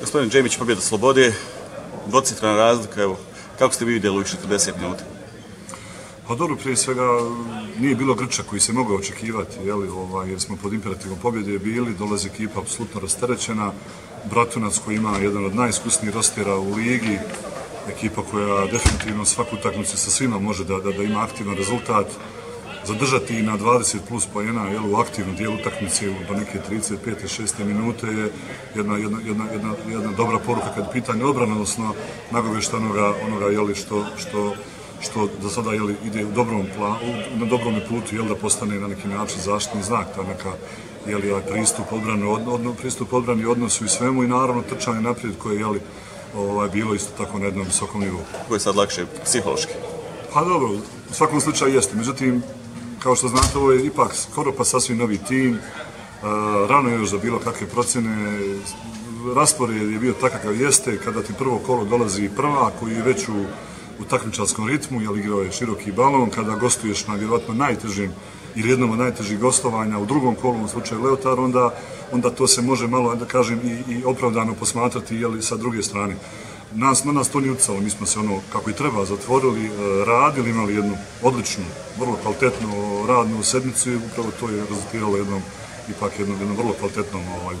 Gospodin Džemić, pobjeda Slobode, dvocitrana razlika, evo, kako ste vi vidjeli u 40 minuta? Pa dobro, prije svega nije bilo grča koji se mogao očekivati, jeli, ovaj, jer smo pod imperativom pobjede bili, dolazi ekipa apsolutno rasterećena, Bratunac koji ima jedan od najiskusnijih rostera u ligi, ekipa koja definitivno svaku utakmicu sa svima može da, da, da ima aktivan rezultat, zadržati na 20 plus pojena jel, u aktivnom dijelu utakmice do neke 35. 6. minute je jedna, jedna, jedna, jedna, jedna dobra poruka kad je pitanje obrana, odnosno nagovešta onoga, onoga jeli, što, što, što do sada jeli, ide u dobrom planu, na dobrom putu jel, da postane na neki način zaštitni znak, ta neka jeli, ovaj pristup odbrani, od, od, pristup odbrani odnosu i svemu i naravno trčanje naprijed koje je jeli, ovaj, bilo isto tako na jednom visokom nivou. Koje je sad lakše psihološki? Pa dobro, u svakom slučaju jeste. Međutim, kao što znate, ovo je ipak skoro pa sasvim novi tim. Uh, rano je još za bilo kakve procjene. Raspored je bio takav jeste, kada ti prvo kolo dolazi prva, koji je već u, u takmičarskom ritmu, jel igrao je široki balon, kada gostuješ na vjerovatno najtežim ili jednom od najtežih gostovanja u drugom kolu, u slučaju Leotar, onda, onda to se može malo, da kažem, i, i opravdano posmatrati jeli, sa druge strane nas, na nas to nije ucalo, mi smo se ono, kako i treba, zatvorili, e, radili, imali jednu odličnu, vrlo kvalitetnu e, radnu sedmicu i upravo to je rezultiralo jednom, ipak jednom, jednom vrlo kvalitetnom ovaj,